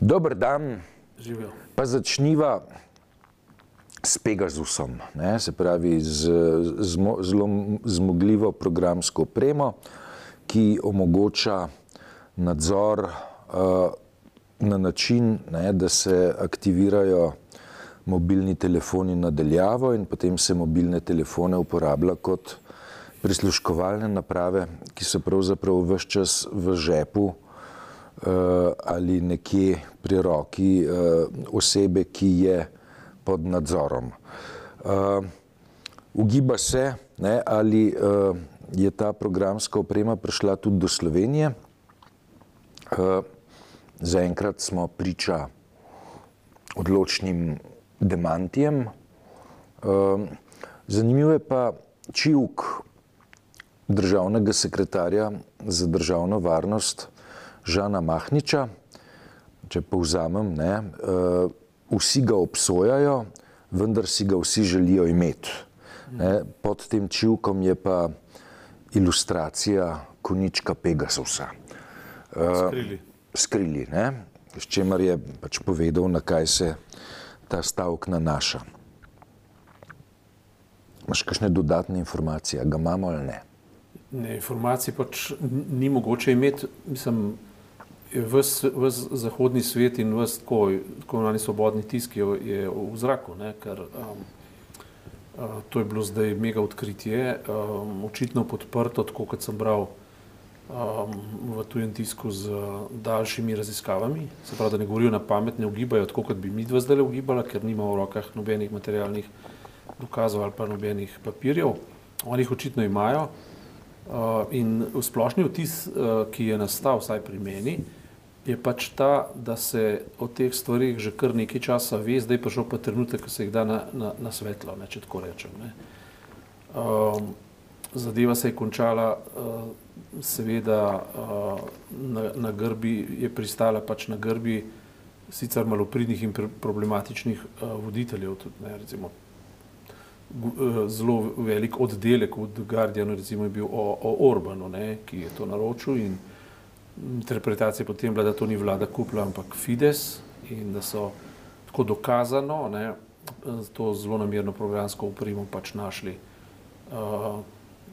Dober dan, Živijo. pa začniva s Pegasusom, ne? se pravi z zmo, zelo zmogljivo programsko opremo, ki omogoča nadzor uh, na način, ne, da se aktivirajo mobilni telefoni nadaljavo in potem se mobilne telefone uporablja kot prisluškovalne naprave, ki so pravzaprav vse čas v žepu uh, ali nekje pri roki uh, osebe, ki je pod nadzorom. Uh, ugiba se, ne, ali je ta programska oprema prišla tudi do Slovenije. Zaenkrat smo priča odločnim demantijem. Zanimivo je pa čivk državnega sekretarja za državno varnost Žana Mahniča. Če povzamem, ne, uh, vsi ga obsojajo, vendar si ga vsi želijo imeti. Ne, pod tem čivkom je pa ilustracija konička Pegasusa. Skrili. Skrili, ne? s čimer je pač povedal, na kaj se ta stavek nanaša. Imaš kakšne dodatne informacije, ga imamo ali ne? Ne, informacij pač ni mogoče imeti. Mislim, ves zahodni svet in ves tako, imenovani svobodni tisk je, je v zraku, ne, ker um, uh, to je bilo zdaj mega odkritje, um, očitno podprto, tako kot sem bral um, v tujem tisku z daljšimi raziskavami. Se pravi, da ne govorijo na pamet, ne ugibajo tako, kot bi mi dva zdaj ugibala, ker nima v rokah nobenih materialnih dokazov ali pa nobenih papirjev. Oni jih očitno imajo. Uh, in v splošni vtis, uh, ki je nastal, vsaj pri meni, je pač ta, da se o teh stvarih že kar nekaj časa ve, zdaj pa že pa trenutek, ko se jih da na, na, na svetlo, ne, če tako rečem. Ne. Um, zadeva se je končala, uh, seveda uh, na, na grbi, je pristala pač na grbi sicer malopridnih in pr problematičnih uh, voditeljev, tudi, ne, recimo gu- eh, zelo velik oddelek v The Guardianu recimo, je bil o, o Orbanu, ne, ki je to naročil in interpretacija potem bila, da to ni vlada kupila, ampak Fides in da so tako dokazano ne, to zelo namerno programsko opremo pač našli uh,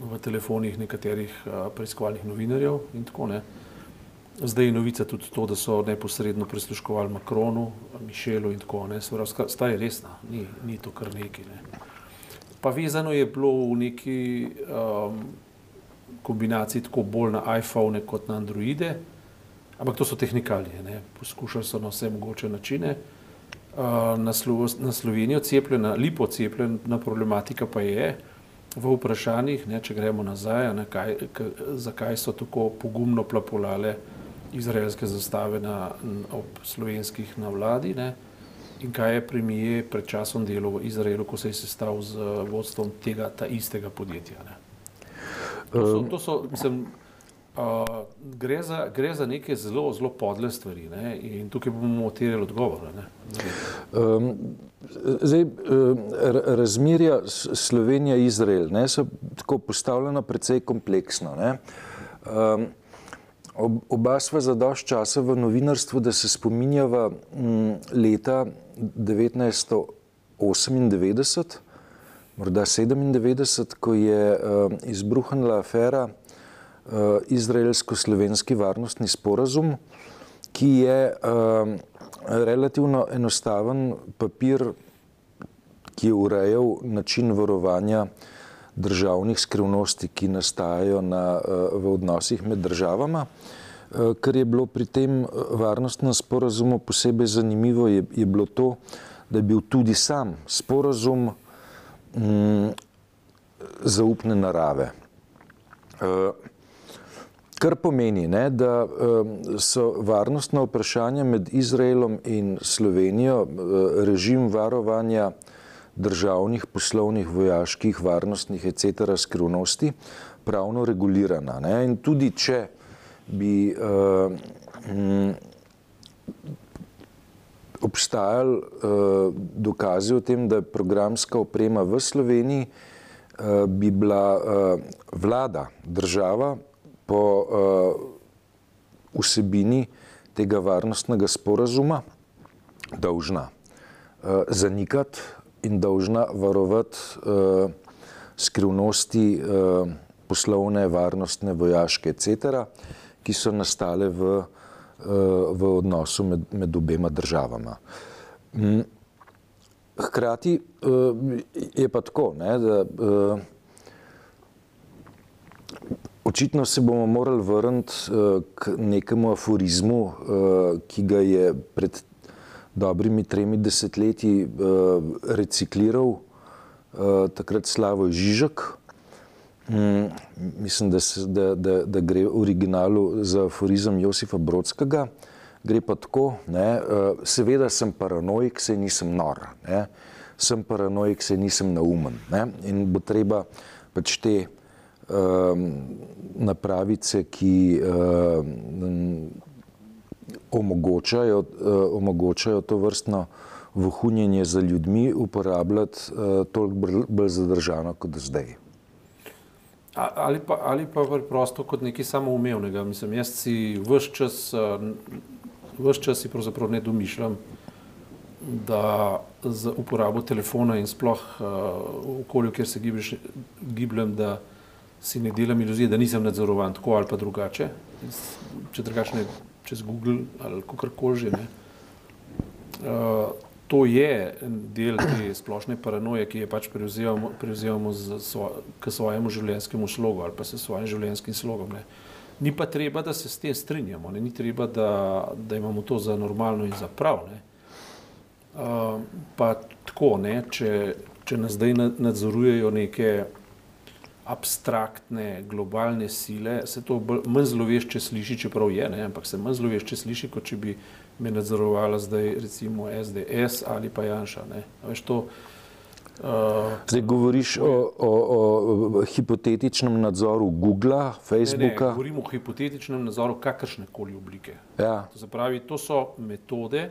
v telefonih nekaterih uh, preiskovalnih novinarjev in tako ne. Zdaj je novica tudi to, da so neposredno prisluškovali Makronu, Mišelu in tako naprej. Stvar je resna, ni, ni to kar neki. Ne. Pa vezano je bilo v neki um, kombinaciji tako bolj na iPhone kot na Androide, ampak to so tehnikalije. Ne. Poskušali so na vse mogoče načine. Na, Slo na Slovenijo cepljena, lipo cepljena problematika pa je v vprašanjih, ne, če gremo nazaj, ne, kaj, k, zakaj so tako pogumno plapolale izraelske zastave na, ob slovenskih na vladi. Ne. In kaj je premije pred časom delal v Izraelu, ko se je sestal z vodstvom tega istega podjetja? Ne? To so, to so mislim, uh, gre, za, gre za neke zelo, zelo podle stvari ne? in tukaj bomo terjali odgovore. Um, zdaj, um, ra- razmerja Slovenija-Izrael so tako postavljena precej kompleksno. Ne. Um, ob, oba sva za dosti časa v novinarstvu, da se spominjava m, leta 1998, morda 97, ko je um, izbruhnila afera uh, izraelsko-slovenski varnostni sporazum, ki je um, relativno enostaven papir, ki je urejal način varovanja državnih skrivnosti, ki nastajajo na, uh, v odnosih med državama. Uh, Kar je bilo pri tem uh, varnostnem sporazumu posebej zanimivo, je, je bilo to, da je bil tudi sam sporazum mm, zaupne narave. Uh, Kar pomeni, ne, da um, so varnostna vprašanja med Izraelom in Slovenijo, uh, režim varovanja državnih, poslovnih, vojaških, varnostnih, etc. skrivnosti pravno regulirana. Ne. In tudi če bi uh, m, obstajali uh, dokazi o tem, da je programska oprema v Sloveniji, uh, bi bila uh, vlada, država po uh, vsebini tega varnostnega sporazuma dolžna uh, zanikati in dolžna varovati uh, skrivnosti uh, poslovne, varnostne, vojaške, etc., ki so nastale v, v odnosu med, med obema državama. Mm. Hkrati uh, je pa tako, ne, da uh, očitno se bomo morali vrniti uh, k nekemu aforizmu, ki ga je pred dobrimi tremi desetletji recikliral takrat Slavoj Žižek. Mm, mislim, da, se, da, da, da gre v originalu za aforizem Josifa Brodskega. Gre pa tako, ne, uh, seveda sem paranoik, se nisem nor, ne, sem paranoik, se nisem naumen. Ne, in bo treba pač te um, napravice, ki um, omogočajo, uh, omogočajo to vrstno vohunjenje za ljudmi, uporabljati uh, toliko bolj zadržano kot zdaj. Ali pa, ali pa preprosto kot nekaj samoumevnega. Mislim, jaz si vse čas, vse čas si pravzaprav ne domišljam, da z uporabo telefona in sploh v okolju, kjer se gibljem, da si ne delam iluzije, da nisem nadzorovan tako ali pa drugače. Če drugače čez Google ali kakorkoli že. Uh, to je del te splošne paranoje, ki je pač prevzemamo, prevzemamo svo, k svojemu življenjskemu slogu ali pa s svojim življenjskim slogom. Ne. Ni pa treba, da se s tem strinjamo, ne. ni treba, da, da imamo to za normalno in za prav. Uh, pa tako, ne, če, če nas zdaj nadzorujejo neke abstraktne, globalne sile, se to manj zlovešče sliši, čeprav je, ne, ampak se manj zlovešče sliši, kot če bi me nadzorovala zdaj recimo SDS ali pa Janša. Ne. Veš, to, uh, zdaj govoriš o, o, o hipotetičnem nadzoru Google, Facebooka. Ne, ne, govorim o hipotetičnem nadzoru kakršne koli oblike. Ja. To, zapravi, to so metode,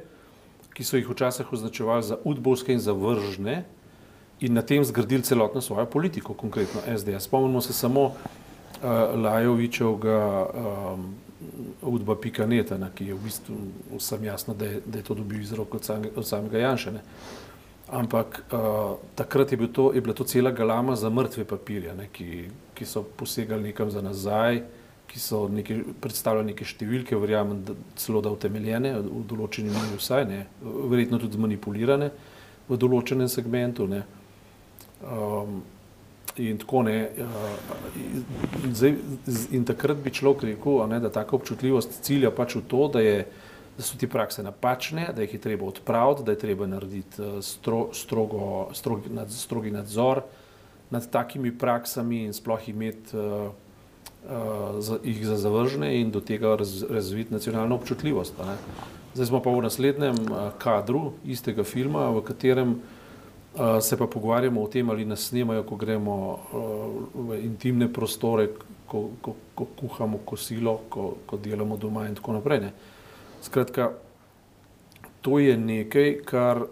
ki so jih včasih označevali za udbovske in zavržne, in na tem zgradili celotno svojo politiko, konkretno SDS. Spomnimo se samo uh, Lajovičevega um, udba Pikaneta, na, ki je v bistvu vsem jasno, da je, da je to dobil iz rok od, od samega Janšene. Ampak uh, takrat je, bil to, je bila to cela galama za mrtve papirje, ne, ki, ki so posegali nekam za nazaj, ki so neke, predstavljali neke številke, verjamem, da celo da utemeljene, v določeni meri vsaj, ne, verjetno tudi zmanipulirane v določenem segmentu. Ne. Um, in tako ne. Uh, zdaj, in takrat bi človek rekel, ne, da taka občutljivost cilja pač v to, da, je, da so ti prakse napačne, da jih je treba odpraviti, da je treba narediti uh, stro, strogo, strogi, nad, strogi nadzor nad takimi praksami in sploh imeti uh, uh, jih za zavržene in do tega raz, razviti nacionalno občutljivost. Zdaj smo pa v naslednjem kadru istega filma, v katerem se pa pogovarjamo o tem, ali nas snemajo, ko gremo v intimne prostore, ko, ko, ko kuhamo kosilo, ko, ko delamo doma in tako naprej. Ne. Skratka, to je nekaj, kar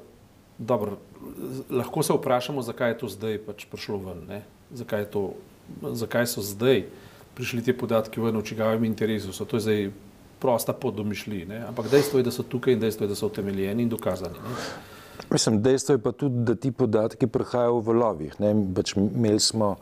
dobro, lahko se vprašamo, zakaj je to zdaj pač prišlo ven, zakaj, to, zakaj so zdaj prišli ti podatki ven, v čigavem interesu. So to je zdaj prosta podomišlji, ampak dejstvo je, da so tukaj in dejstvo je, da so utemeljeni in dokazani. Ne. Mislim, dejstvo je pa tudi, da ti podatki prihajajo v valovih. Pač imeli smo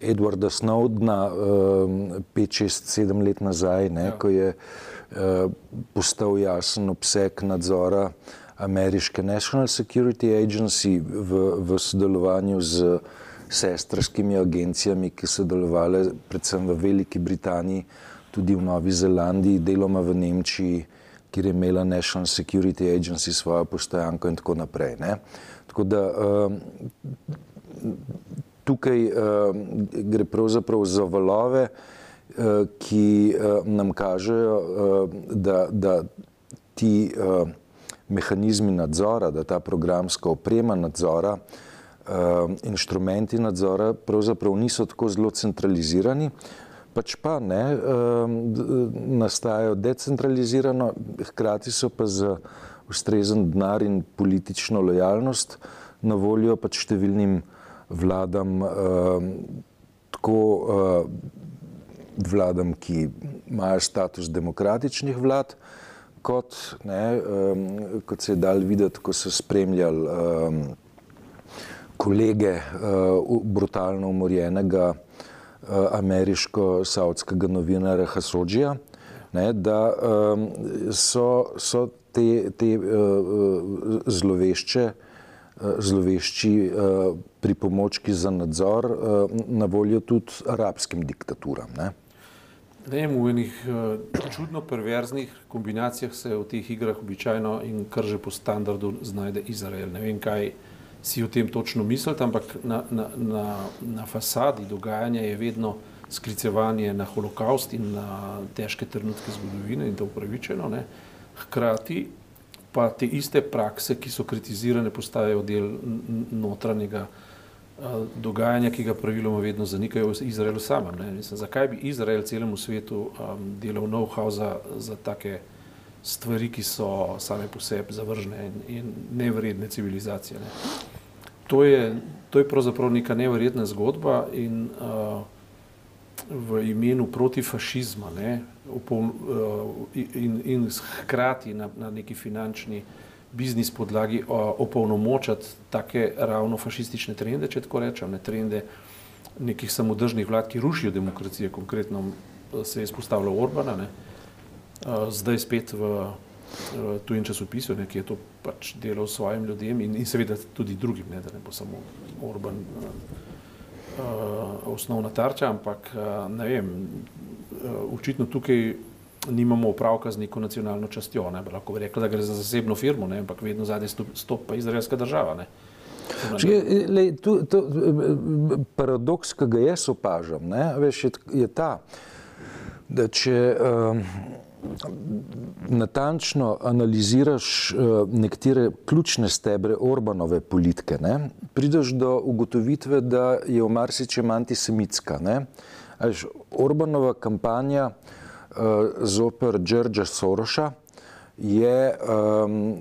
Edwarda Snowdna 5, 6, 7 let nazaj, ne, ja. ko je uh, postal jasen obseg nadzora ameriške National Security Agency v, v sodelovanju z sestrskimi agencijami, ki so delovale predvsem v Veliki Britaniji, tudi v Novi Zelandiji, deloma v Nemčiji kjer je imela National Security Agency svojo postojanko in tako naprej. Ne. Tako da um, tukaj um, gre pravzaprav za valove, uh, ki uh, nam kažejo, uh, da, da ti mehanizmi nadzora, da ta programska oprema nadzora, uh, inštrumenti nadzora pravzaprav niso tako zelo centralizirani, pač pa ne, nastajajo decentralizirano, hkrati so pa za ustrezen denar in politično lojalnost na voljo pač številnim vladam, tako vladam, ki imajo status demokratičnih vlad, kot, ne, um, kot se je dal videti, ko so spremljali kolege uh, brutalno umorjenega ameriško-saudskega novinarja Hasodžija, ne, da um, so, so te, te uh, zlovešče, uh, zlovešči uh, pripomočki za nadzor uh, na voljo tudi arabskim diktaturam. Ne. Ne vem, v enih uh, čudno perverznih kombinacijah se v teh igrah običajno in kar že po standardu znajde Izrael. Ne vem, kaj si o tem točno mislite, ampak na, na, na, na fasadi dogajanja je vedno sklicevanje na holokaust in na težke trenutke zgodovine in to upravičeno. Ne. Hkrati pa te iste prakse, ki so kritizirane, postajajo del notranjega dogajanja, ki ga praviloma vedno zanikajo v Izraelu samem. Mislim, zakaj bi Izrael celemu svetu um, delal know-how za, za take stvari, ki so same po sebi zavržne in, in nevredne civilizacije? Ne? To, je, to je pravzaprav neka neverjetna zgodba in uh, v imenu protifašizma ne, upol, uh, in, in hkrati na, na neki finančni biznis podlagi opolnomočati take ravno fašistične trende, če tako rečem, ne trende nekih samodržnih vlad, ki rušijo demokracijo, konkretno se je izpostavljal Orbana, ne, zdaj spet v tujem časopisu, ne, ki je to pač delal svojim ljudem in, in seveda tudi drugim, ne, da ne bo samo Orban uh, osnovna tarča, ampak uh, ne vem, uh, očitno tukaj nimamo opravka z neko nacionalno častjo. Ne? Lahko bi rekli, da gre za zasebno firmo, ne? ampak vedno zadnji stop pa izraelska država. Ne? Lej, tu, to, paradoks, ki ga jaz opažam, ne, veš, je, je ta, da če um, natančno analiziraš uh, nekatere ključne stebre Orbanove politike, ne, prideš do ugotovitve, da je v marsičem antisemitska. Ne. Veš, Orbanova kampanja uh, zoper Đorđa Soroša je um,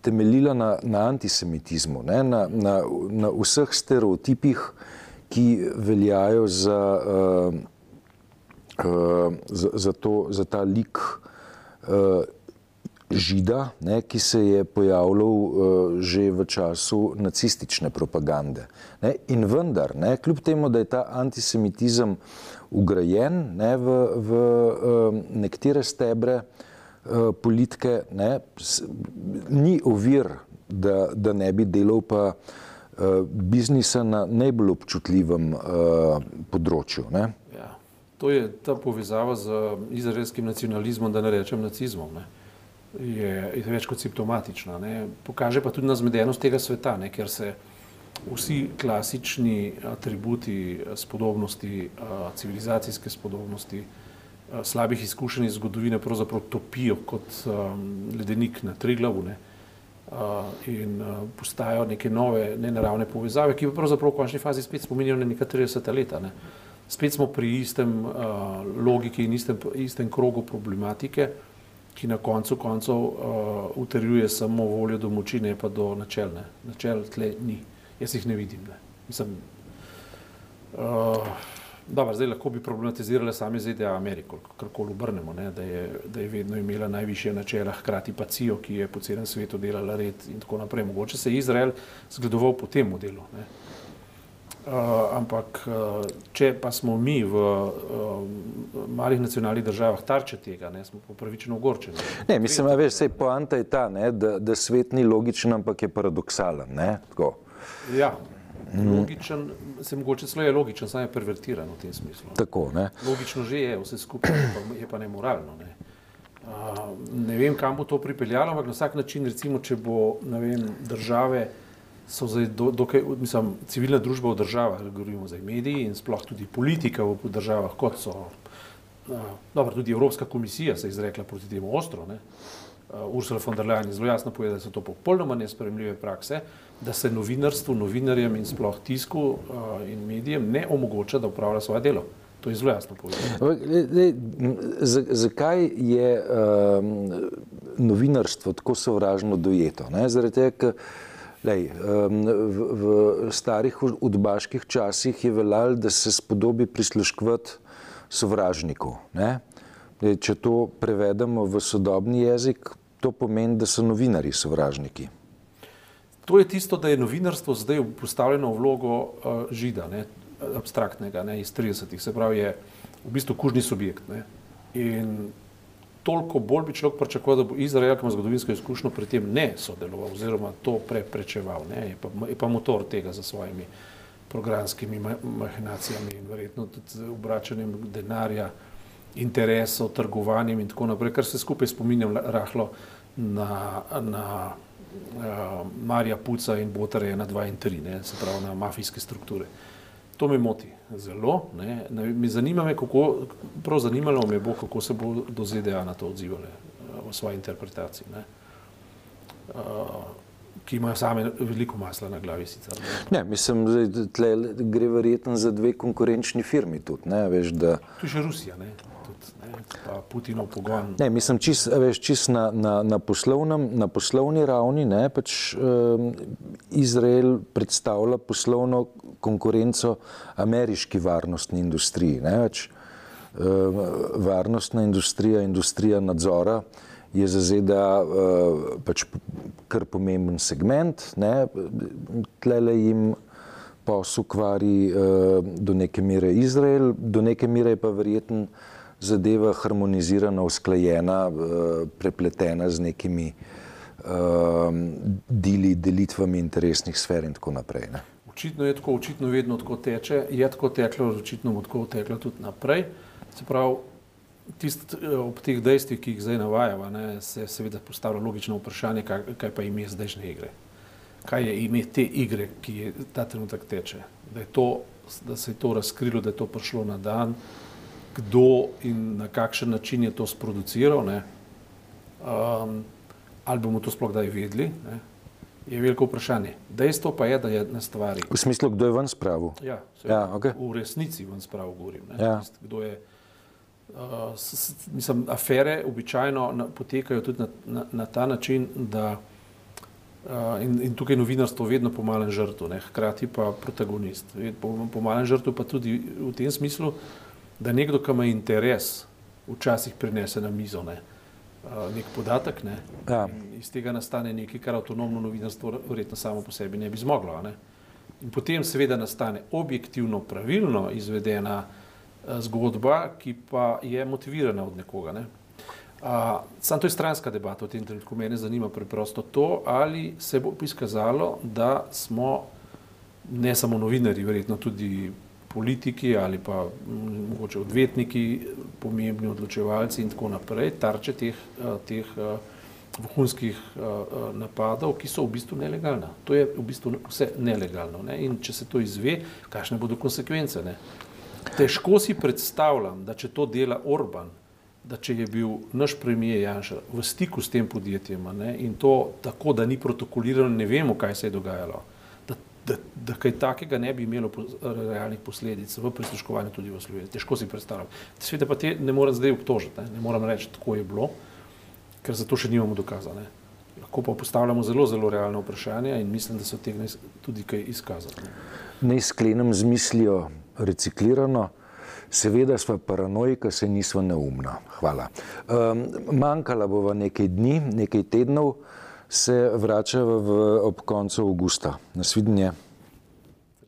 temeljila na, na antisemitizmu, ne, na, na, na vseh stereotipih, ki veljajo za, uh, za, za, to, za ta lik uh, žida, ne, ki se je pojavljal uh, že v času nacistične propagande. Ne, in vendar, ne, kljub temu, da je ta antisemitizem ugrajen ne, v, v um, nekatere stebre uh, politike, ne, ni ovir, da, da ne bi delal pa uh, biznisa na najbolj občutljivem uh, področju. Ne. To je ta povezava z izraelskim nacionalizmom, da ne rečem nacizmom. Ne. Je, je več kot simptomatična. Ne. Pokaže pa tudi na zmedenost tega sveta, ne, ker se vsi klasični atributi spodobnosti, civilizacijske spodobnosti, slabih izkušenj iz zgodovine pravzaprav topijo kot ledenik na tri glavune in postajajo neke nove, nenaravne povezave, ki pa pravzaprav v končni fazi spet spominjajo na neka 30 leta. Ne. Spet smo pri istem logiki in istem, istem krogu problematike, ki na koncu koncev uh, utrjuje samo voljo do moči, ne pa do načelne. Načel tle ni jaz jih ne vidim. Ne. Mislim, uh, dobro, zdaj lahko bi problematizirali sami ZDA Ameriko, karkoli obrnemo, ne, da, je, da je vedno imela najvišje načela, hkrati pa CIO, ki je po celem svetu delala red in tako naprej. Mogoče se je Izrael zgledoval po tem modelu. Ne. Uh, ampak, uh, če pa smo mi v uh, malih nacionalnih državah tarče tega, ne, smo popravičeno ogorčeni. Ne, mislim, da veš, poanta je ta, ne, da, da svet ni logičen, ampak je paradoksalen. Ne, Ja, logičen, se mogoče celo je logičen, samo je pervertiran v tem smislu. Tako, ne? Logično že je, vse skupaj je pa, je pa nemoralno. Ne? Uh, ne vem, kam bo to pripeljalo, ampak na vsak način, recimo, če bo vem, države, so zdaj do, dokaj, mislim, civilna družba v državah, govorimo zdaj mediji in sploh tudi politika v državah, kot so, uh, dobro, tudi Evropska komisija se je izrekla proti temu ostro, ne? Uh, Ursula von der Leyen je zelo jasno povedala, da so to popolnoma nespremljive prakse, da se novinarstvu, novinarjem in sploh tisku uh, in medijem ne omogoča, da upravlja svoje delo. To je zelo jasno povedano. Zakaj je um, novinarstvo tako sovražno dojeto? Ne? Zaradi tega, ker lej, um, v, v starih udbaških časih je veljalo, da se spodobi prisluškovati sovražniku. Ne? Dej, če to prevedemo v sodobni jezik, to pomeni, da so novinari sovražniki. To je tisto, da je novinarstvo zdaj postavljeno v vlogo uh, žida, ne, abstraktnega, ne, iz 30-ih, se pravi, je v bistvu kužni subjekt. Ne. In toliko bolj bi človek pričakoval, da bo Izrael, ki ima zgodovinsko izkušnjo, pri tem ne sodeloval oziroma to preprečeval, ne, je, pa, je pa motor tega za svojimi programskimi mahinacijami in verjetno tudi obračanjem denarja, interesov, trgovanjem in tako naprej, kar se skupaj spominjam rahlo na, na uh, Marija Puca in Botarja na 2 in 3, ne, se pravi na mafijske strukture. To me moti zelo. Ne. Me zanima, me, kako, prav zanimalo me bo, kako se bo do ZDA na to odzivali v svoji interpretaciji. Ne. Uh, ki imajo same veliko masla na glavi. Sicer, ne. Ne, mislim, da gre verjetno za dve konkurenčni firmi. Tudi, ne, veš, da... Tu je še Rusija. Ne pa Putinov pogon. Ne, mislim, čist, veš, čist na, na, na, poslovnem, na poslovni ravni ne, pač, um, Izrael predstavlja poslovno konkurenco ameriški varnostni industriji. Ne, pač, um, varnostna industrija, industrija nadzora je za ZDA uh, pač kar pomemben segment. Tlele jim posel kvari uh, do neke mere Izrael, do neke mere pa verjetno zadeva harmonizirana, usklajena, eh, prepletena z nekimi deli, delitvami interesnih sfer in tako naprej. Ne. Očitno je tako, očitno vedno tako teče, je tako teklo, očitno bo tako teklo tudi naprej. Se pravi, tist, eh, ob teh dejstvih, ki jih zdaj navajava, ne, se seveda postavlja logično vprašanje, kaj, kaj pa ime zdajšnje igre. Kaj je ime te igre, ki je ta trenutek teče? Da, to, da se je to razkrilo, da je to prišlo na dan, kdo in na kakšen način je to sproduciral, um, ali bomo to sploh kdaj vedeli, ne? Je veliko vprašanje. Dejstvo pa je, da je na stvari. V smislu, kdo je ven spravil? Ja, ja okay. v resnici ven spravil, govorim. Ja. Tist, kdo je, uh, s, mislim, afere običajno na, potekajo tudi na, na, na ta način, da Uh, in, in tukaj je novinarstvo vedno pomalen žrtev, hkrati pa protagonist. Pomalen žrtev pa tudi v tem smislu, da nekdo, ki ima interes, včasih prinese na mizo ne, nek podatek ne, ja. iz tega nastane nekaj, kar avtonomno novinarstvo verjetno samo po sebi ne bi zmoglo. Ne. In potem seveda nastane objektivno, pravilno izvedena zgodba, ki pa je motivirana od nekoga. Ne. Sam to je stranska debata v tem trenutku. Mene zanima preprosto to, ali se bo izkazalo, da smo ne samo novinari, verjetno tudi politiki ali pa mogoče odvetniki, pomembni odločevalci in tako naprej, tarče teh, eh, teh eh, vohunskih eh, napadov, ki so v bistvu nelegalna. To je v bistvu vse nelegalno. Ne? In če se to izve, kakšne bodo konsekvence? Ne? Težko si predstavljam, da če to dela Orban, da če je bil naš premijer Janša v stiku s tem podjetjem ne? in to tako, da ni protokolirano, ne vemo, kaj se je dogajalo da, da kaj takega ne bi imelo realnih posledic v prisluškovanju tudi v Sloveniji. Težko si predstavljam. Sveda pa te ne morem zdaj obtožiti, ne, ne morem reči, tako je bilo, ker za to še nimamo dokazane. Lahko pa postavljamo zelo, zelo realne vprašanja in mislim, da so tega tudi kaj izkazali. Naj sklenem z mislijo reciklirano. Seveda smo paranoiki, se nismo neumna. Hvala. Um, manjkala bova nekaj dni, nekaj tednov se vrača v, ob koncu avgusta. Nasvidenje.